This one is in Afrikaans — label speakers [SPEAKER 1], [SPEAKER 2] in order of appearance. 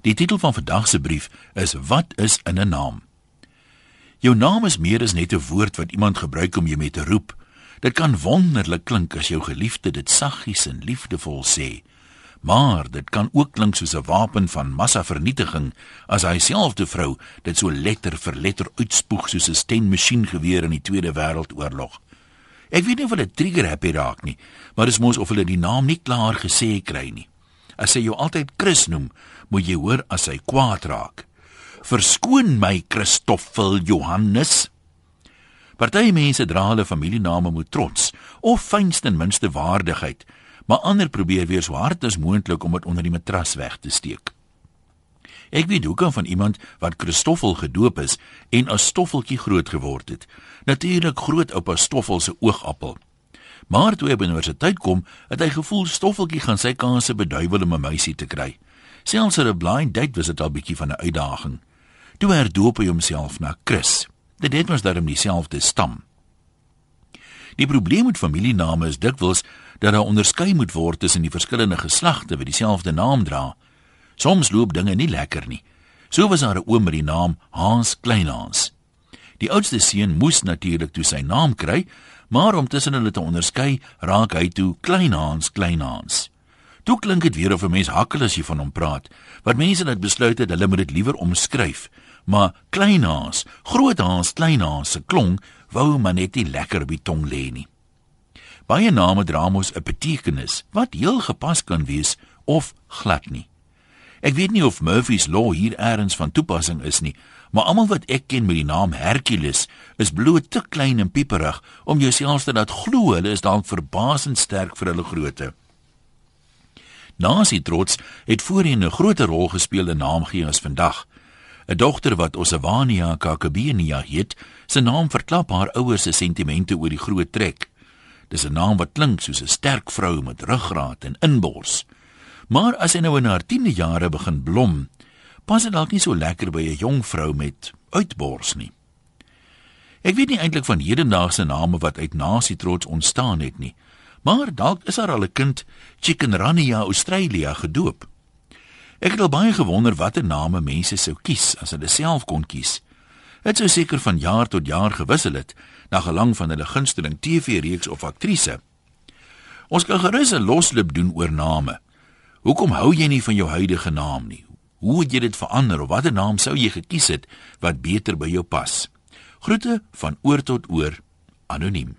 [SPEAKER 1] Die titel van vandag se brief is Wat is in 'n naam? Jou naam is meer as net 'n woord wat iemand gebruik om jou mee te roep. Dit kan wonderlik klink as jou geliefde dit saggies en liefdevol sê. Maar dit kan ook klink soos 'n wapen van massavernietiging as hy selfde vrou dit so letter vir letter uitspoeg soos 'n stenmasjiengeweer in die Tweede Wêreldoorlog. Ek weet nie of hulle trigger happy raak nie, maar dit is mos of hulle die naam nie klaar gesê kry nie. As hy jou altyd Chris noem, moet jy hoor as hy kwaad raak. Verskoon my Christoffel Johannes. Party mense dra hulle familiename met trots of fynste en minste waardigheid, maar ander probeer weer so hard as moontlik om dit onder die matras weg te steek. Ek weet ook van iemand wat Christoffel gedoop is en as stoffeltjie groot geword het. Natuurlik groot oupa Stoffel se oogappel. Maar toe hy by universiteit kom, het hy gevoel stoffeltjie gaan sy kanse beduiwel om 'n meisie te kry. Selfs op 'n blind date was dit al bietjie van 'n uitdaging. Toe herdoop hy homself na Chris. Dit het mos daarom dieselfde stam. Die probleem met familiename is dikwels dat daar onderskei moet word tussen die verskillende geslagte wat dieselfde naam dra. Soms loop dinge nie lekker nie. So was daar 'n oom met die naam Hans Kleinhans. Die oudste seun moes natuurlik toe sy naam kry, maar om tussen hulle te onderskei, raak hy toe Kleinhans Kleinhans. Toe klink dit weer of 'n mens hakkel as jy van hom praat, wat mense net besluit het hulle moet dit liewer omskryf. Maar Kleinhans, Groothans, Kleinhans se klong wou maar net nie lekker op die tong lê nie. Baie name dra mos 'n betekenis wat heel gepas kan wees of glad nie. Ek weet nie of Murphy's law hier eers van toepassing is nie, maar almal wat ek ken met die naam Hercules is bloot te klein en pieperig om jouself te laat glo hulle is dalk verbasend sterk vir hulle grootte. Nasie trots het voorheen 'n groter rol gespeel in naamgee as vandag. 'n Dogter wat Osawania Kakabenia het, se naam verklap haar ouers se sentimente oor die groot trek. Dis 'n naam wat klink soos 'n sterk vrou met ruggraat en inbors. Maar as sy nou in haar 10de jare begin blom, pas dit dalk nie so lekker by 'n jong vrou met uitbors nie. Ek weet nie eintlik van hedendaagse name wat uit nasie trots ontstaan het nie, maar dalk is daar al 'n kind Chicken Rania Australia gedoop. Ek het al baie gewonder watter name mense sou kies as hulle self kon kies. Dit sou seker van jaar tot jaar gewissel het na gelang van hulle gunsteling TV-reeks of aktrise. Ons kan gerus 'n loslip doen oor name. Hoekom hou jy nie van jou huidige naam nie? Hoe het jy dit verander of watter naam sou jy gekies het wat beter by jou pas? Groete van oor tot oor anoniem.